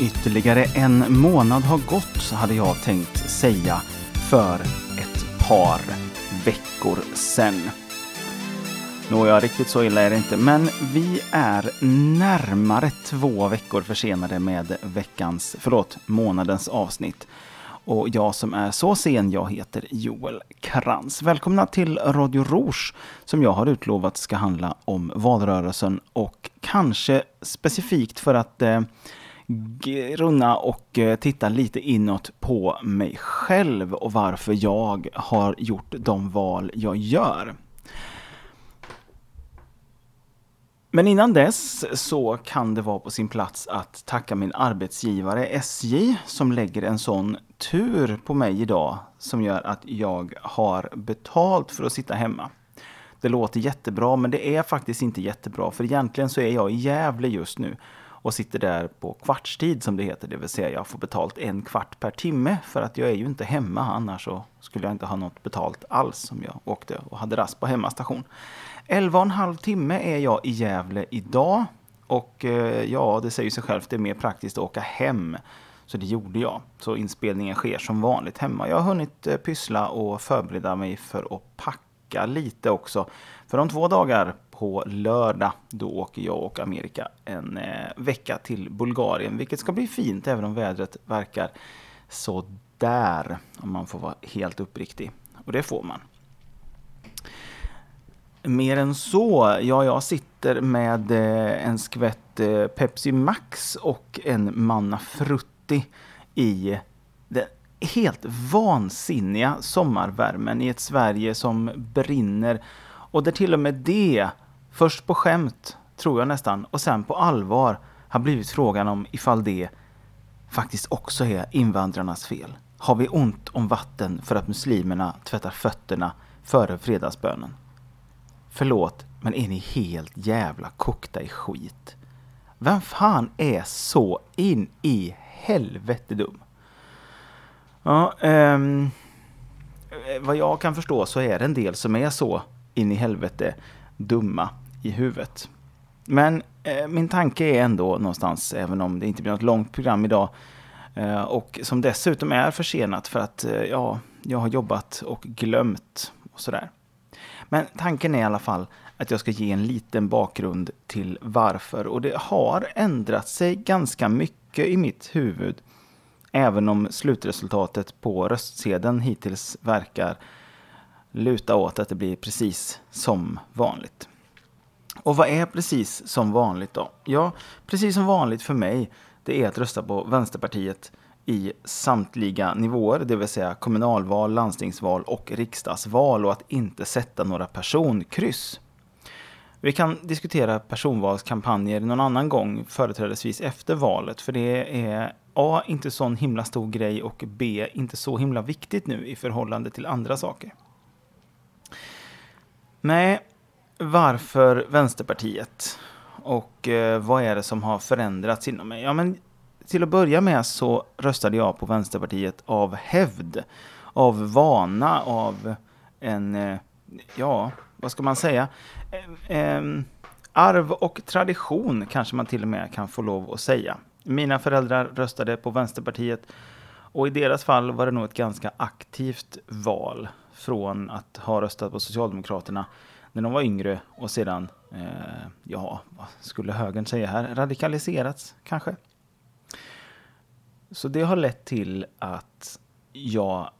Ytterligare en månad har gått, hade jag tänkt säga, för ett par veckor sedan. Nåja, riktigt så illa är det inte, men vi är närmare två veckor försenade med veckans, förlåt, månadens avsnitt. Och jag som är så sen, jag heter Joel Krantz. Välkomna till Radio Rouge som jag har utlovat ska handla om valrörelsen och kanske specifikt för att eh, grunna och eh, titta lite inåt på mig själv och varför jag har gjort de val jag gör. Men innan dess så kan det vara på sin plats att tacka min arbetsgivare SJ som lägger en sån tur på mig idag som gör att jag har betalt för att sitta hemma. Det låter jättebra men det är faktiskt inte jättebra för egentligen så är jag i Gävle just nu och sitter där på kvartstid som det heter, det vill säga jag får betalt en kvart per timme för att jag är ju inte hemma annars så skulle jag inte ha något betalt alls om jag åkte och hade rast på hemmastation. 11 och en halv timme är jag i Gävle idag och eh, ja, det säger sig självt, det är mer praktiskt att åka hem. Så det gjorde jag. Så inspelningen sker som vanligt hemma. Jag har hunnit eh, pyssla och förbereda mig för att packa lite också. För om två dagar på lördag. Då åker jag och Amerika en eh, vecka till Bulgarien, vilket ska bli fint även om vädret verkar så där om man får vara helt uppriktig. Och det får man. Mer än så, ja, jag sitter med eh, en skvätt eh, Pepsi Max och en Manna Frutti i det helt vansinniga sommarvärmen i ett Sverige som brinner och där till och med det Först på skämt, tror jag nästan, och sen på allvar har blivit frågan om ifall det faktiskt också är invandrarnas fel. Har vi ont om vatten för att muslimerna tvättar fötterna före fredagsbönen? Förlåt, men är ni helt jävla kokta i skit? Vem fan är så in i helvete dum? Ja, um, vad jag kan förstå så är det en del som är så in i helvete dumma i huvudet. Men eh, min tanke är ändå någonstans, även om det inte blir något långt program idag, eh, och som dessutom är försenat för att eh, ja, jag har jobbat och glömt och sådär. Men tanken är i alla fall att jag ska ge en liten bakgrund till varför och det har ändrat sig ganska mycket i mitt huvud. Även om slutresultatet på röstsedeln hittills verkar luta åt att det blir precis som vanligt. Och vad är precis som vanligt då? Ja, precis som vanligt för mig, det är att rösta på Vänsterpartiet i samtliga nivåer, det vill säga kommunalval, landstingsval och riksdagsval och att inte sätta några personkryss. Vi kan diskutera personvalskampanjer någon annan gång, företrädesvis efter valet, för det är A. inte sån himla stor grej och B. inte så himla viktigt nu i förhållande till andra saker. Nej, varför Vänsterpartiet? Och eh, vad är det som har förändrats inom mig? Ja, men till att börja med så röstade jag på Vänsterpartiet av hävd, av vana, av en, eh, ja, vad ska man säga? Eh, eh, arv och tradition kanske man till och med kan få lov att säga. Mina föräldrar röstade på Vänsterpartiet och i deras fall var det nog ett ganska aktivt val från att ha röstat på Socialdemokraterna när de var yngre och sedan, eh, ja, vad skulle högern säga här, radikaliserats kanske. Så det har lett till att jag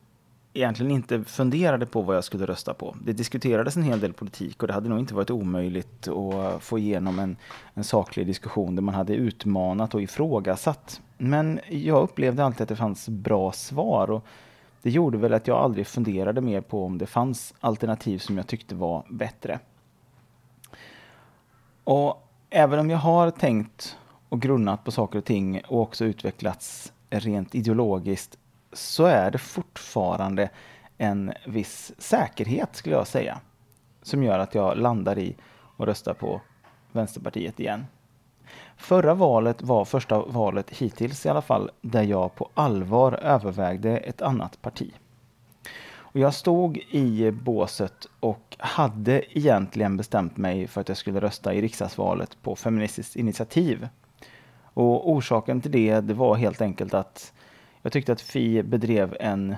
egentligen inte funderade på vad jag skulle rösta på. Det diskuterades en hel del politik och det hade nog inte varit omöjligt att få igenom en, en saklig diskussion där man hade utmanat och ifrågasatt. Men jag upplevde alltid att det fanns bra svar och det gjorde väl att jag aldrig funderade mer på om det fanns alternativ som jag tyckte var bättre. Och även om jag har tänkt och grunnat på saker och ting och också utvecklats rent ideologiskt så är det fortfarande en viss säkerhet skulle jag säga. Som gör att jag landar i och röstar på Vänsterpartiet igen. Förra valet var första valet hittills i alla fall där jag på allvar övervägde ett annat parti. Och jag stod i båset och hade egentligen bestämt mig för att jag skulle rösta i riksdagsvalet på Feministiskt initiativ. Och orsaken till det, det var helt enkelt att jag tyckte att Fi bedrev en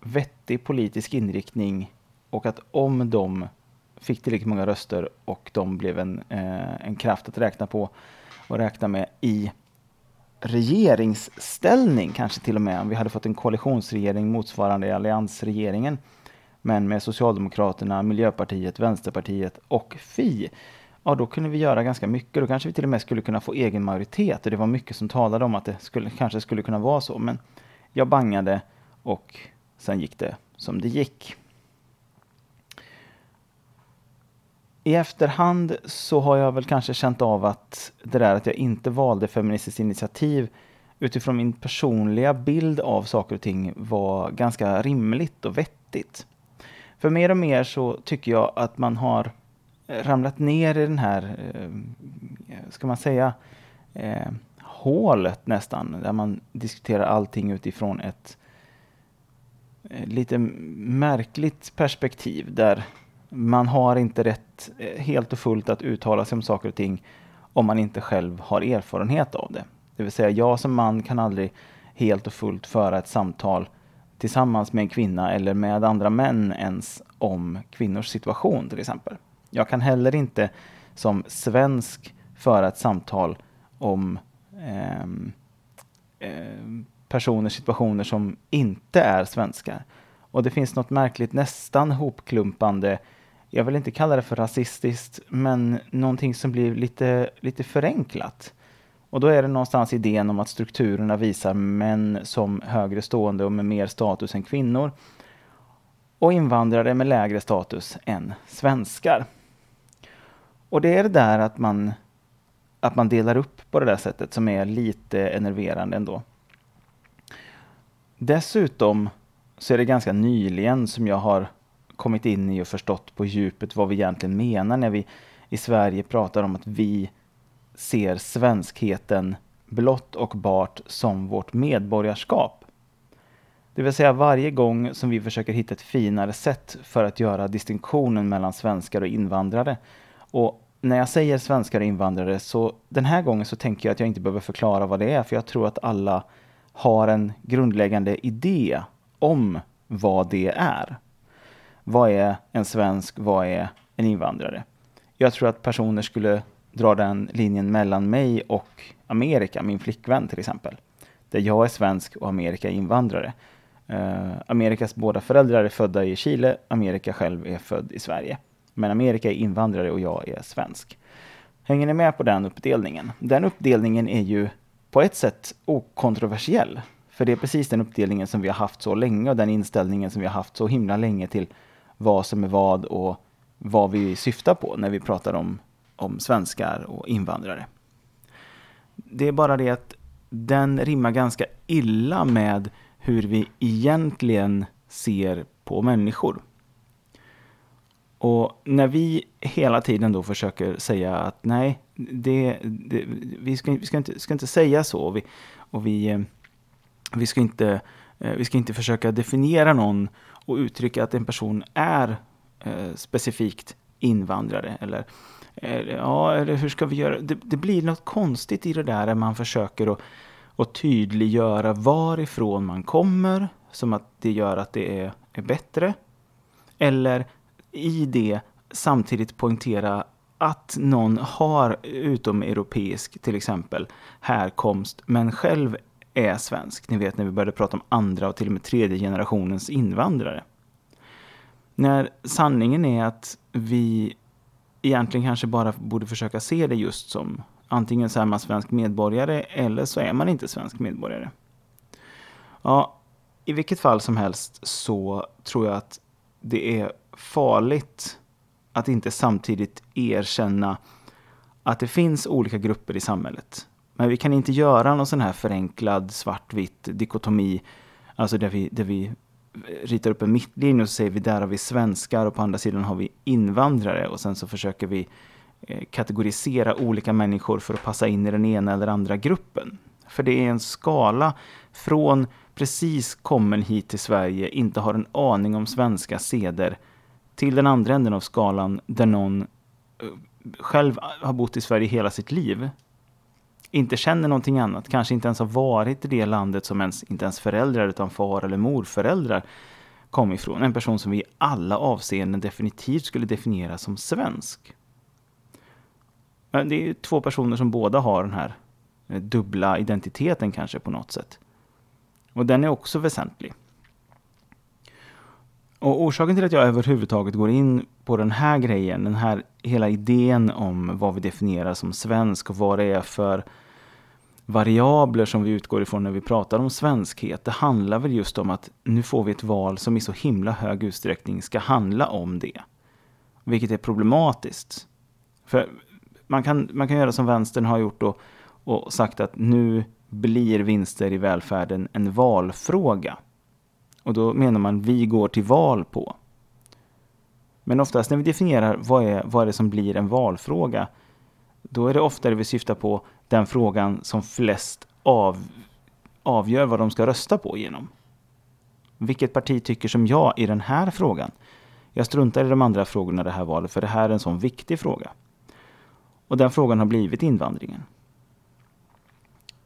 vettig politisk inriktning och att om de fick tillräckligt många röster och de blev en, eh, en kraft att räkna på och räkna med i regeringsställning, kanske till och med om vi hade fått en koalitionsregering motsvarande alliansregeringen, men med Socialdemokraterna, Miljöpartiet, Vänsterpartiet och Fi, ja då kunde vi göra ganska mycket. Då kanske vi till och med skulle kunna få egen majoritet och det var mycket som talade om att det skulle, kanske skulle kunna vara så, men jag bangade och sen gick det som det gick. I efterhand så har jag väl kanske känt av att det där att jag inte valde Feministiskt initiativ utifrån min personliga bild av saker och ting var ganska rimligt och vettigt. För mer och mer så tycker jag att man har Eh, ramlat ner i den här, eh, ska man säga, eh, hålet nästan, där man diskuterar allting utifrån ett eh, lite märkligt perspektiv där man har inte rätt helt och fullt att uttala sig om saker och ting om man inte själv har erfarenhet av det. Det vill säga, jag som man kan aldrig helt och fullt föra ett samtal tillsammans med en kvinna eller med andra män ens om kvinnors situation till exempel. Jag kan heller inte som svensk föra ett samtal om eh, personers situationer som inte är svenskar. Och det finns något märkligt, nästan hopklumpande jag vill inte kalla det för rasistiskt, men någonting som blir lite, lite förenklat. Och då är det någonstans idén om att strukturerna visar män som högre stående och med mer status än kvinnor och invandrare med lägre status än svenskar. Och det är det där att man, att man delar upp på det där sättet som är lite enerverande ändå. Dessutom så är det ganska nyligen som jag har kommit in i och förstått på djupet vad vi egentligen menar när vi i Sverige pratar om att vi ser svenskheten blott och bart som vårt medborgarskap. Det vill säga varje gång som vi försöker hitta ett finare sätt för att göra distinktionen mellan svenskar och invandrare. Och när jag säger svenskar och invandrare så den här gången så tänker jag att jag inte behöver förklara vad det är för jag tror att alla har en grundläggande idé om vad det är. Vad är en svensk? Vad är en invandrare? Jag tror att personer skulle dra den linjen mellan mig och Amerika, min flickvän till exempel. Där jag är svensk och Amerika är invandrare. Uh, Amerikas båda föräldrar är födda i Chile, Amerika själv är född i Sverige. Men Amerika är invandrare och jag är svensk. Hänger ni med på den uppdelningen? Den uppdelningen är ju på ett sätt okontroversiell. För det är precis den uppdelningen som vi har haft så länge och den inställningen som vi har haft så himla länge till vad som är vad och vad vi syftar på när vi pratar om, om svenskar och invandrare. Det är bara det att den rimmar ganska illa med hur vi egentligen ser på människor. Och när vi hela tiden då försöker säga att nej, det, det, vi, ska, vi ska, inte, ska inte säga så och vi, och vi, eh, vi, ska inte, eh, vi ska inte försöka definiera någon och uttrycka att en person är eh, specifikt invandrare. Eller, eh, ja, eller hur ska vi göra? Det, det, blir något konstigt i det där när man försöker att, att tydliggöra varifrån man kommer, som att det gör att det är, är bättre. Eller i det samtidigt poängtera att någon har utomeuropeisk, till exempel, härkomst, men själv är svensk. Ni vet när vi började prata om andra och till och med tredje generationens invandrare. När sanningen är att vi egentligen kanske bara borde försöka se det just som antingen så är man svensk medborgare eller så är man inte svensk medborgare. Ja, i vilket fall som helst så tror jag att det är farligt att inte samtidigt erkänna att det finns olika grupper i samhället. Men vi kan inte göra någon sån här förenklad svartvitt dikotomi Alltså där vi, där vi ritar upp en mittlinje och så säger vi där har vi svenskar och på andra sidan har vi invandrare och sen så försöker vi eh, kategorisera olika människor för att passa in i den ena eller andra gruppen. För det är en skala från precis kommen hit till Sverige, inte har en aning om svenska seder, till den andra änden av skalan där någon eh, själv har bott i Sverige hela sitt liv, inte känner någonting annat, kanske inte ens har varit i det landet som ens, inte ens föräldrar utan far eller morföräldrar kom ifrån. En person som vi i alla avseenden definitivt skulle definiera som svensk. Men det är två personer som båda har den här eh, dubbla identiteten kanske på något sätt. Och den är också väsentlig. Och orsaken till att jag överhuvudtaget går in på den här grejen, den här hela idén om vad vi definierar som svensk och vad det är för variabler som vi utgår ifrån när vi pratar om svenskhet. Det handlar väl just om att nu får vi ett val som i så himla hög utsträckning ska handla om det. Vilket är problematiskt. För man kan, man kan göra som vänstern har gjort och, och sagt att nu blir vinster i välfärden en valfråga. Och då menar man vi går till val på. Men oftast när vi definierar vad är, vad är det som blir en valfråga, då är det oftare vi syftar på den frågan som flest av, avgör vad de ska rösta på genom. Vilket parti tycker som jag i den här frågan? Jag struntar i de andra frågorna i det här valet, för det här är en sån viktig fråga. Och den frågan har blivit invandringen.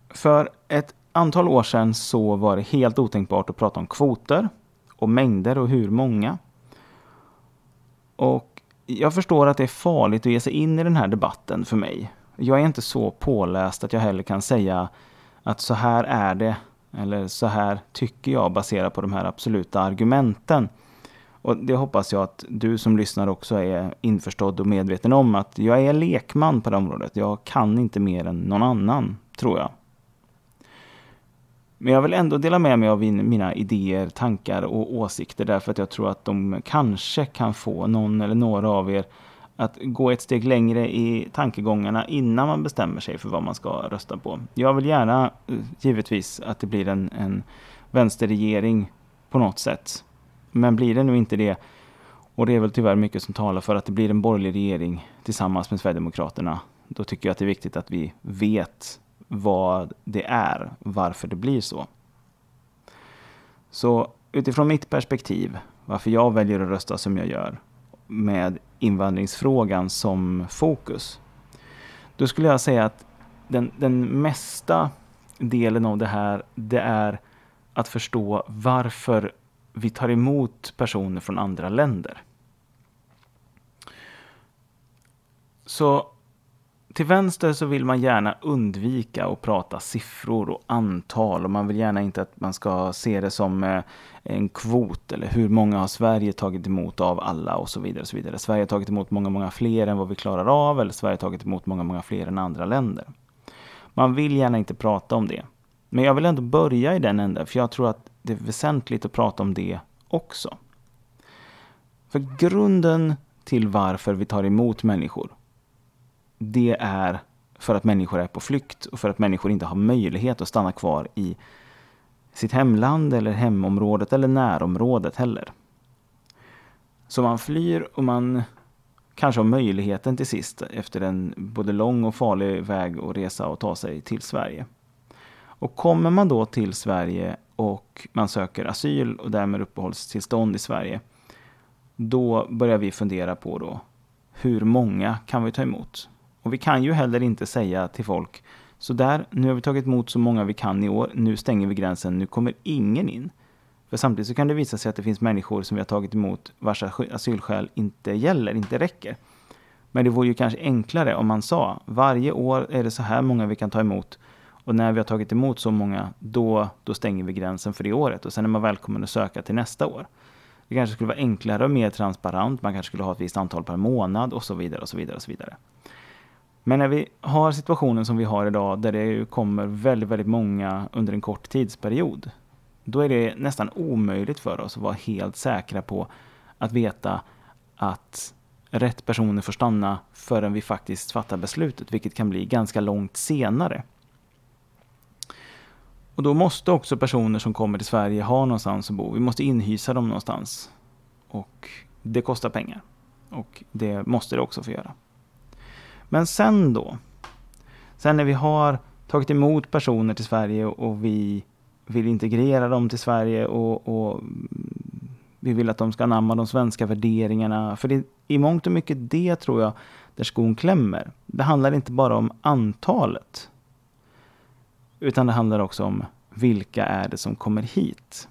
För ett antal år sedan så var det helt otänkbart att prata om kvoter och mängder och hur många. Och jag förstår att det är farligt att ge sig in i den här debatten för mig. Jag är inte så påläst att jag heller kan säga att så här är det eller så här tycker jag baserat på de här absoluta argumenten. Och det hoppas jag att du som lyssnar också är införstådd och medveten om att jag är lekman på det området. Jag kan inte mer än någon annan, tror jag. Men jag vill ändå dela med mig av mina idéer, tankar och åsikter därför att jag tror att de kanske kan få någon eller några av er att gå ett steg längre i tankegångarna innan man bestämmer sig för vad man ska rösta på. Jag vill gärna eh, givetvis att det blir en, en vänsterregering på något sätt. Men blir det nu inte det, och det är väl tyvärr mycket som talar för att det blir en borgerlig regering tillsammans med Sverigedemokraterna, då tycker jag att det är viktigt att vi vet vad det är, varför det blir så. Så utifrån mitt perspektiv, varför jag väljer att rösta som jag gör, med invandringsfrågan som fokus, då skulle jag säga att den, den mesta delen av det här, det är att förstå varför vi tar emot personer från andra länder. Så till vänster så vill man gärna undvika att prata siffror och antal och man vill gärna inte att man ska se det som eh, en kvot eller hur många har Sverige tagit emot av alla och så vidare. Och så vidare. Sverige har tagit emot många, många fler än vad vi klarar av eller Sverige har tagit emot många, många fler än andra länder. Man vill gärna inte prata om det. Men jag vill ändå börja i den änden för jag tror att det är väsentligt att prata om det också. För grunden till varför vi tar emot människor det är för att människor är på flykt och för att människor inte har möjlighet att stanna kvar i sitt hemland eller hemområdet eller närområdet heller. Så man flyr och man kanske har möjligheten till sist efter en både lång och farlig väg att resa och ta sig till Sverige. Och kommer man då till Sverige och man söker asyl och därmed uppehållstillstånd i Sverige, då börjar vi fundera på då, hur många kan vi ta emot? Och vi kan ju heller inte säga till folk så där, nu har vi tagit emot så många vi kan i år, nu stänger vi gränsen, nu kommer ingen in. För samtidigt så kan det visa sig att det finns människor som vi har tagit emot vars asylskäl inte gäller, inte räcker. Men det vore ju kanske enklare om man sa varje år är det så här många vi kan ta emot och när vi har tagit emot så många då, då stänger vi gränsen för det året och sen är man välkommen att söka till nästa år. Det kanske skulle vara enklare och mer transparent, man kanske skulle ha ett visst antal per månad och så vidare och så vidare och så vidare. Men när vi har situationen som vi har idag där det kommer väldigt, väldigt många under en kort tidsperiod. Då är det nästan omöjligt för oss att vara helt säkra på att veta att rätt personer får stanna förrän vi faktiskt fattar beslutet, vilket kan bli ganska långt senare. Och då måste också personer som kommer till Sverige ha någonstans att bo. Vi måste inhysa dem någonstans. Och det kostar pengar. Och det måste det också få göra. Men sen då? Sen när vi har tagit emot personer till Sverige och vi vill integrera dem till Sverige och, och vi vill att de ska anamma de svenska värderingarna. För det är i mångt och mycket det tror jag där skon klämmer. Det handlar inte bara om antalet. Utan det handlar också om vilka är det som kommer hit.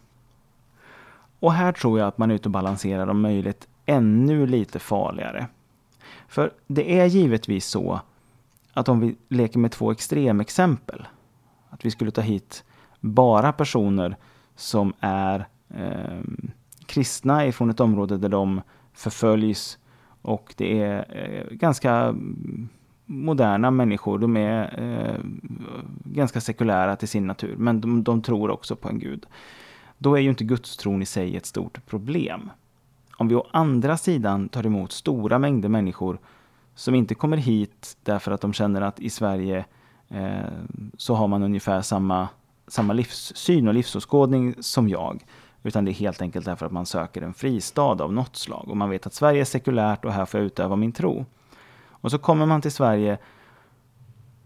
Och här tror jag att man är ute och balanserar om möjligt ännu lite farligare. För det är givetvis så att om vi leker med två extremexempel, att vi skulle ta hit bara personer som är eh, kristna ifrån ett område där de förföljs och det är eh, ganska mm, moderna människor. De är eh, ganska sekulära till sin natur, men de, de, tror också på en gud. Då är ju inte gudstron i sig ett stort problem. Om vi å andra sidan tar emot stora mängder människor som inte kommer hit därför att de känner att i Sverige eh, så har man ungefär samma, samma livssyn och livsåskådning som jag. Utan det är helt enkelt därför att man söker en fristad av något slag. Och man vet att Sverige är sekulärt och här får jag utöva min tro. Och så kommer man till Sverige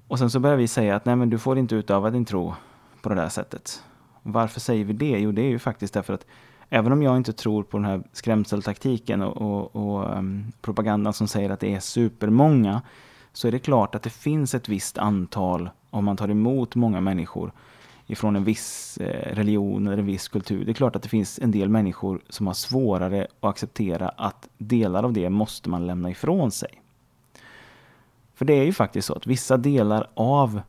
och sen så börjar vi säga att nej men du får inte utöva din tro på det där sättet. Varför säger vi det? Jo, det är ju faktiskt därför att även om jag inte tror på den här skrämseltaktiken och, och, och um, propagandan som säger att det är supermånga, så är det klart att det finns ett visst antal, om man tar emot många människor ifrån en viss eh, religion eller en viss kultur. Det är klart att det finns en del människor som har svårare att acceptera att delar av det måste man lämna ifrån sig. För det är ju faktiskt så att vissa delar av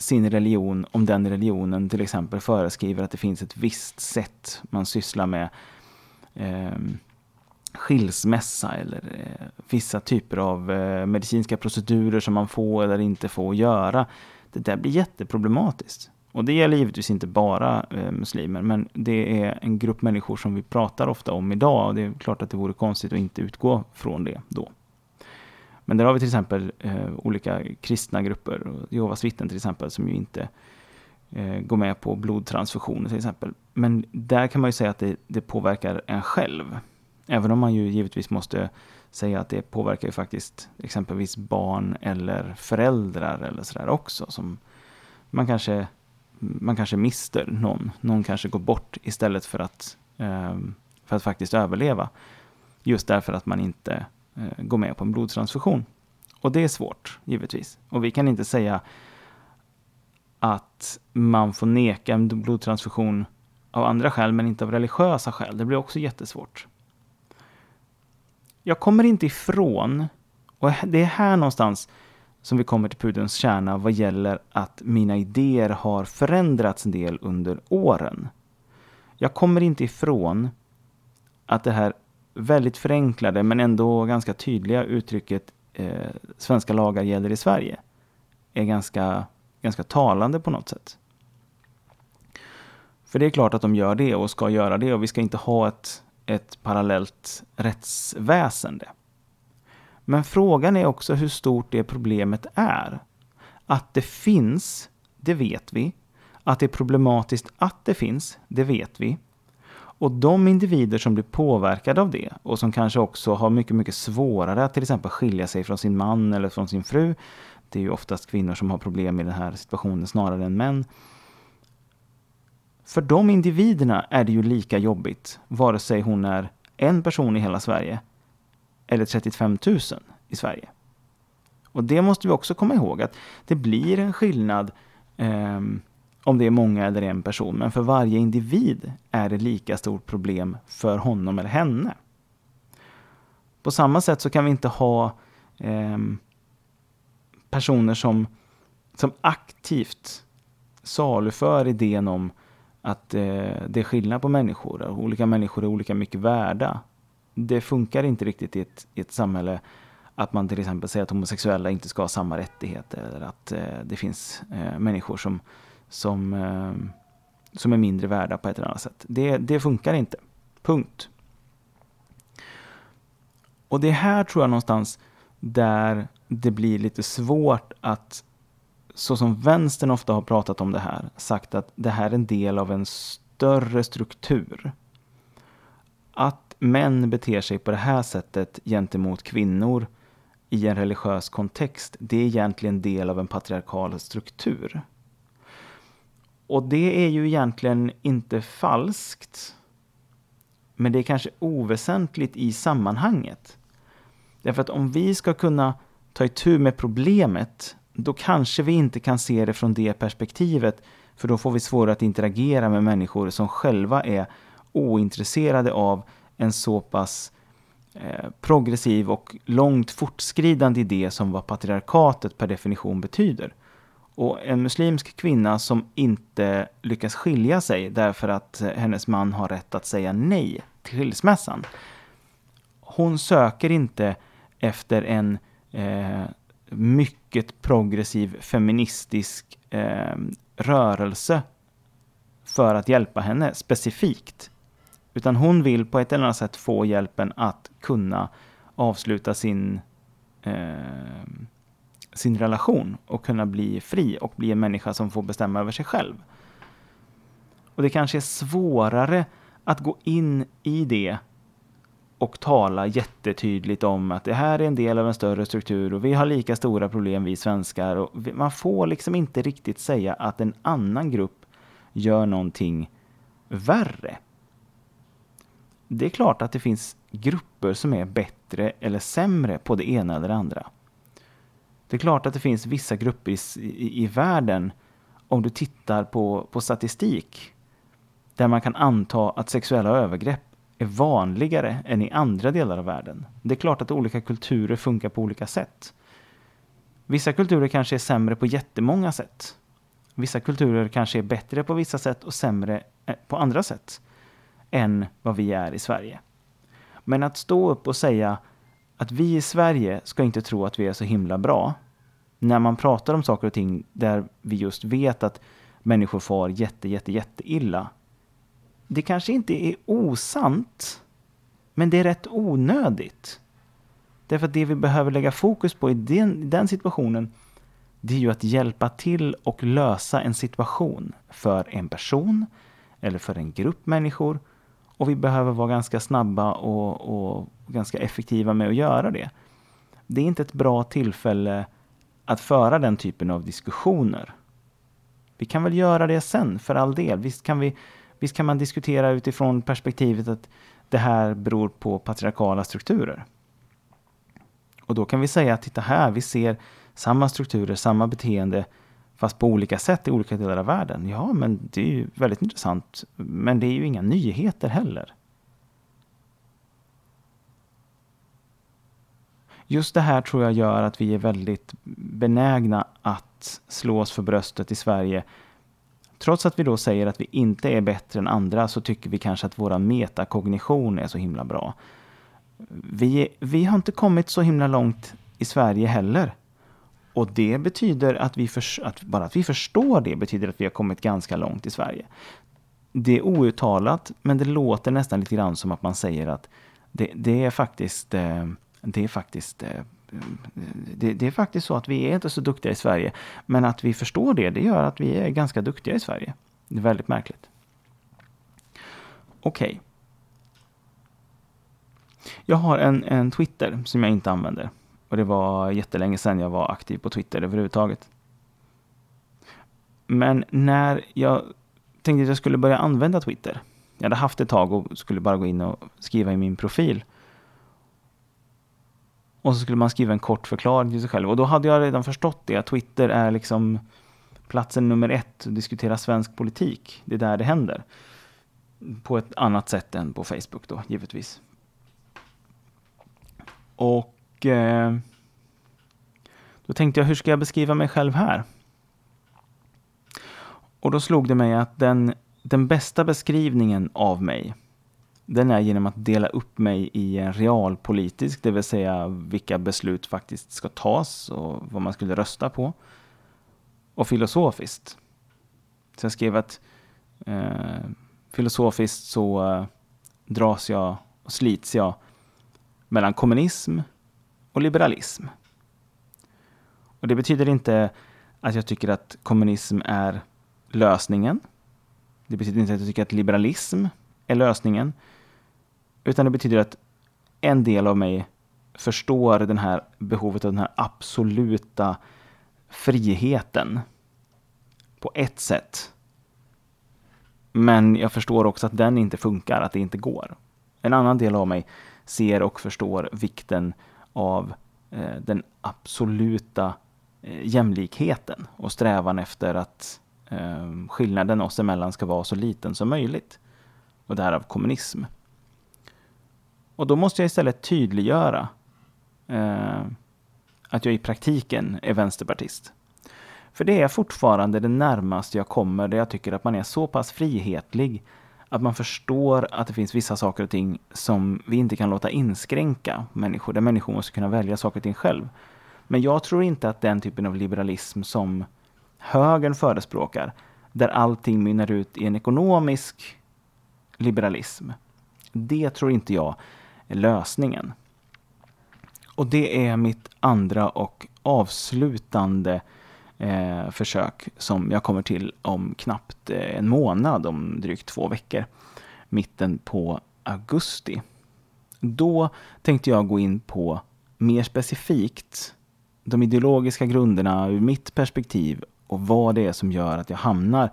sin religion, om den religionen till exempel föreskriver att det finns ett visst sätt man sysslar med eh, skilsmässa eller eh, vissa typer av eh, medicinska procedurer som man får eller inte får göra. Det där blir jätteproblematiskt. Och det gäller givetvis inte bara eh, muslimer, men det är en grupp människor som vi pratar ofta om idag och det är klart att det vore konstigt att inte utgå från det då. Men där har vi till exempel eh, olika kristna grupper, Jehovas vittnen till exempel, som ju inte eh, går med på blodtransfusioner till exempel. Men där kan man ju säga att det, det, påverkar en själv. Även om man ju givetvis måste säga att det påverkar ju faktiskt exempelvis barn eller föräldrar eller sådär också. Som man kanske, man kanske mister någon. Någon kanske går bort istället för att, eh, för att faktiskt överleva. Just därför att man inte Eh, gå med på en blodtransfusion. Och det är svårt, givetvis. Och vi kan inte säga att man får neka en blodtransfusion av andra skäl, men inte av religiösa skäl. Det blir också jättesvårt. Jag kommer inte ifrån, och det är här någonstans som vi kommer till pudelns kärna vad gäller att mina idéer har förändrats en del under åren. Jag kommer inte ifrån att det här väldigt förenklade men ändå ganska tydliga uttrycket eh, svenska lagar gäller i Sverige är ganska, ganska talande på något sätt. För det är klart att de gör det och ska göra det och vi ska inte ha ett, ett parallellt rättsväsende. Men frågan är också hur stort det problemet är. Att det finns, det vet vi. Att det är problematiskt att det finns, det vet vi. Och de individer som blir påverkade av det och som kanske också har mycket, mycket svårare att till exempel skilja sig från sin man eller från sin fru. Det är ju oftast kvinnor som har problem i den här situationen snarare än män. För de individerna är det ju lika jobbigt vare sig hon är en person i hela Sverige eller 35 000 i Sverige. Och det måste vi också komma ihåg att det blir en skillnad eh, om det är många eller en person, men för varje individ är det lika stort problem för honom eller henne. På samma sätt så kan vi inte ha eh, personer som, som aktivt saluför idén om att eh, det är skillnad på människor, olika människor är olika mycket värda. Det funkar inte riktigt i ett, i ett samhälle att man till exempel säger att homosexuella inte ska ha samma rättigheter eller att eh, det finns eh, människor som som, eh, som är mindre värda på ett eller annat sätt. Det, det funkar inte. Punkt. Och det är här tror jag någonstans där det blir lite svårt att så som vänstern ofta har pratat om det här, sagt att det här är en del av en större struktur. Att män beter sig på det här sättet gentemot kvinnor i en religiös kontext, det är egentligen del av en patriarkal struktur. Och det är ju egentligen inte falskt. Men det är kanske oväsentligt i sammanhanget. Därför att om vi ska kunna ta itu med problemet, då kanske vi inte kan se det från det perspektivet. För då får vi svårare att interagera med människor som själva är ointresserade av en så pass eh, progressiv och långt fortskridande idé som vad patriarkatet per definition betyder. Och en muslimsk kvinna som inte lyckas skilja sig därför att hennes man har rätt att säga nej till skilsmässan. Hon söker inte efter en eh, mycket progressiv feministisk eh, rörelse för att hjälpa henne specifikt. Utan hon vill på ett eller annat sätt få hjälpen att kunna avsluta sin eh, sin relation och kunna bli fri och bli en människa som får bestämma över sig själv. Och det kanske är svårare att gå in i det och tala jättetydligt om att det här är en del av en större struktur och vi har lika stora problem vi svenskar. Och man får liksom inte riktigt säga att en annan grupp gör någonting värre. Det är klart att det finns grupper som är bättre eller sämre på det ena eller det andra. Det är klart att det finns vissa grupper i, i, i världen, om du tittar på, på statistik, där man kan anta att sexuella övergrepp är vanligare än i andra delar av världen. Det är klart att olika kulturer funkar på olika sätt. Vissa kulturer kanske är sämre på jättemånga sätt. Vissa kulturer kanske är bättre på vissa sätt och sämre eh, på andra sätt än vad vi är i Sverige. Men att stå upp och säga att vi i Sverige ska inte tro att vi är så himla bra. När man pratar om saker och ting där vi just vet att människor far jätte, jätte, jätte illa. Det kanske inte är osant, men det är rätt onödigt. Därför att det vi behöver lägga fokus på i den, den situationen, det är ju att hjälpa till och lösa en situation för en person eller för en grupp människor och vi behöver vara ganska snabba och, och ganska effektiva med att göra det. Det är inte ett bra tillfälle att föra den typen av diskussioner. Vi kan väl göra det sen, för all del. Visst kan, vi, visst kan man diskutera utifrån perspektivet att det här beror på patriarkala strukturer. Och då kan vi säga, att titta här, vi ser samma strukturer, samma beteende fast på olika sätt i olika delar av världen. Ja, men det är ju väldigt intressant. Men det är ju inga nyheter heller. Just det här tror jag gör att vi är väldigt benägna att slå oss för bröstet i Sverige. Trots att vi då säger att vi inte är bättre än andra så tycker vi kanske att vår metakognition är så himla bra. Vi, vi har inte kommit så himla långt i Sverige heller. Och det betyder att vi, för, att bara att vi förstår det betyder att vi har kommit ganska långt i Sverige. Det är outtalat, men det låter nästan lite grann som att man säger att det, det är faktiskt, eh, det är faktiskt eh, det, det, är faktiskt så att vi är inte så duktiga i Sverige. Men att vi förstår det, det gör att vi är ganska duktiga i Sverige. Det är väldigt märkligt. Okej. Okay. Jag har en, en Twitter som jag inte använder. Och det var jättelänge sedan jag var aktiv på Twitter överhuvudtaget. Men när jag tänkte att jag skulle börja använda Twitter. Jag hade haft ett tag och skulle bara gå in och skriva i min profil. Och så skulle man skriva en kort förklaring till sig själv. Och då hade jag redan förstått det, att Twitter är liksom platsen nummer ett att diskutera svensk politik. Det är där det händer. På ett annat sätt än på Facebook då, givetvis. Och eh, då tänkte jag, hur ska jag beskriva mig själv här? Och då slog det mig att den, den bästa beskrivningen av mig, den är genom att dela upp mig i en realpolitisk, det vill säga vilka beslut faktiskt ska tas och vad man skulle rösta på. Och filosofiskt. Så jag skrev att eh, filosofiskt så eh, dras jag och slits jag mellan kommunism, och liberalism. Och det betyder inte att jag tycker att kommunism är lösningen. Det betyder inte att jag tycker att liberalism är lösningen. Utan det betyder att en del av mig förstår den här behovet av den här absoluta friheten på ett sätt. Men jag förstår också att den inte funkar, att det inte går. En annan del av mig ser och förstår vikten av eh, den absoluta eh, jämlikheten och strävan efter att eh, skillnaden oss emellan ska vara så liten som möjligt. Och därav kommunism. Och då måste jag istället tydliggöra eh, att jag i praktiken är vänsterpartist. För det är fortfarande det närmaste jag kommer där jag tycker att man är så pass frihetlig att man förstår att det finns vissa saker och ting som vi inte kan låta inskränka människor, där människor måste kunna välja saker och ting själv. Men jag tror inte att den typen av liberalism som högern förespråkar, där allting mynnar ut i en ekonomisk liberalism, det tror inte jag är lösningen. Och det är mitt andra och avslutande eh, försök som jag kommer till om knappt eh, en månad, om drygt två veckor, mitten på augusti. Då tänkte jag gå in på mer specifikt de ideologiska grunderna ur mitt perspektiv och vad det är som gör att jag hamnar,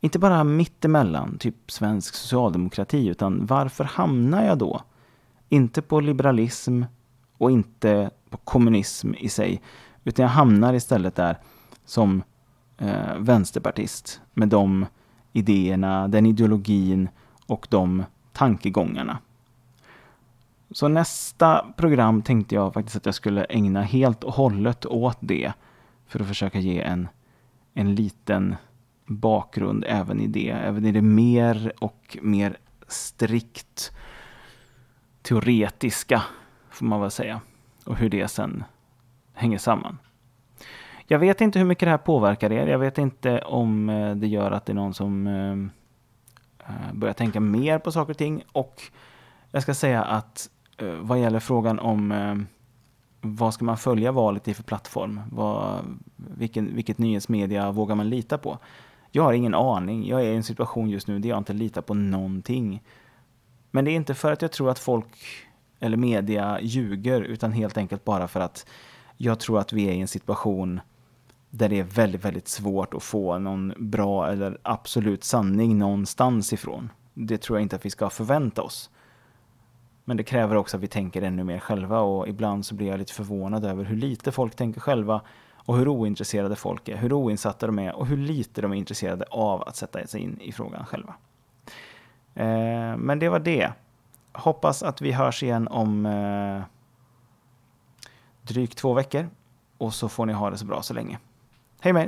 inte bara mittemellan, typ svensk socialdemokrati, utan varför hamnar jag då? Inte på liberalism och inte på kommunism i sig, utan jag hamnar istället där eh, vänsterpartist med de idéerna, den ideologin och de tankegångarna. Så nästa program tänkte jag faktiskt att jag skulle ägna helt och hållet åt det för att försöka ge en, en liten bakgrund även i det, även i det mer och mer strikt teoretiska, får man väl säga, och hur det sen hänger samman. Jag vet inte hur mycket det här påverkar er. Jag vet inte om eh, det gör att det är någon som eh, eh, börjar tänka mer på saker och ting. Och jag ska säga att vad gäller frågan om vad ska man följa valet i för plattform? Vad, vilken, vilket nyhetsmedia vågar man lita på? Jag har ingen aning. Jag är i en situation just nu där jag inte litar på någonting. Men det är inte för att jag tror att folk eller media ljuger, utan helt enkelt bara för att jag tror att vi är i en situation där det är väldigt, väldigt svårt att få någon bra eller absolut sanning någonstans ifrån. Det tror jag inte att vi ska förvänta oss. Men det kräver också att vi tänker ännu mer själva och ibland så blir jag lite förvånad över hur lite folk tänker själva och hur ointresserade folk är, hur oinsatta de är och hur lite de är intresserade av att sätta sig in i frågan själva. Eh, men det var det. Hoppas att vi hörs igen om eh, drygt två veckor och så får ni ha det så bra så länge. Hej med er!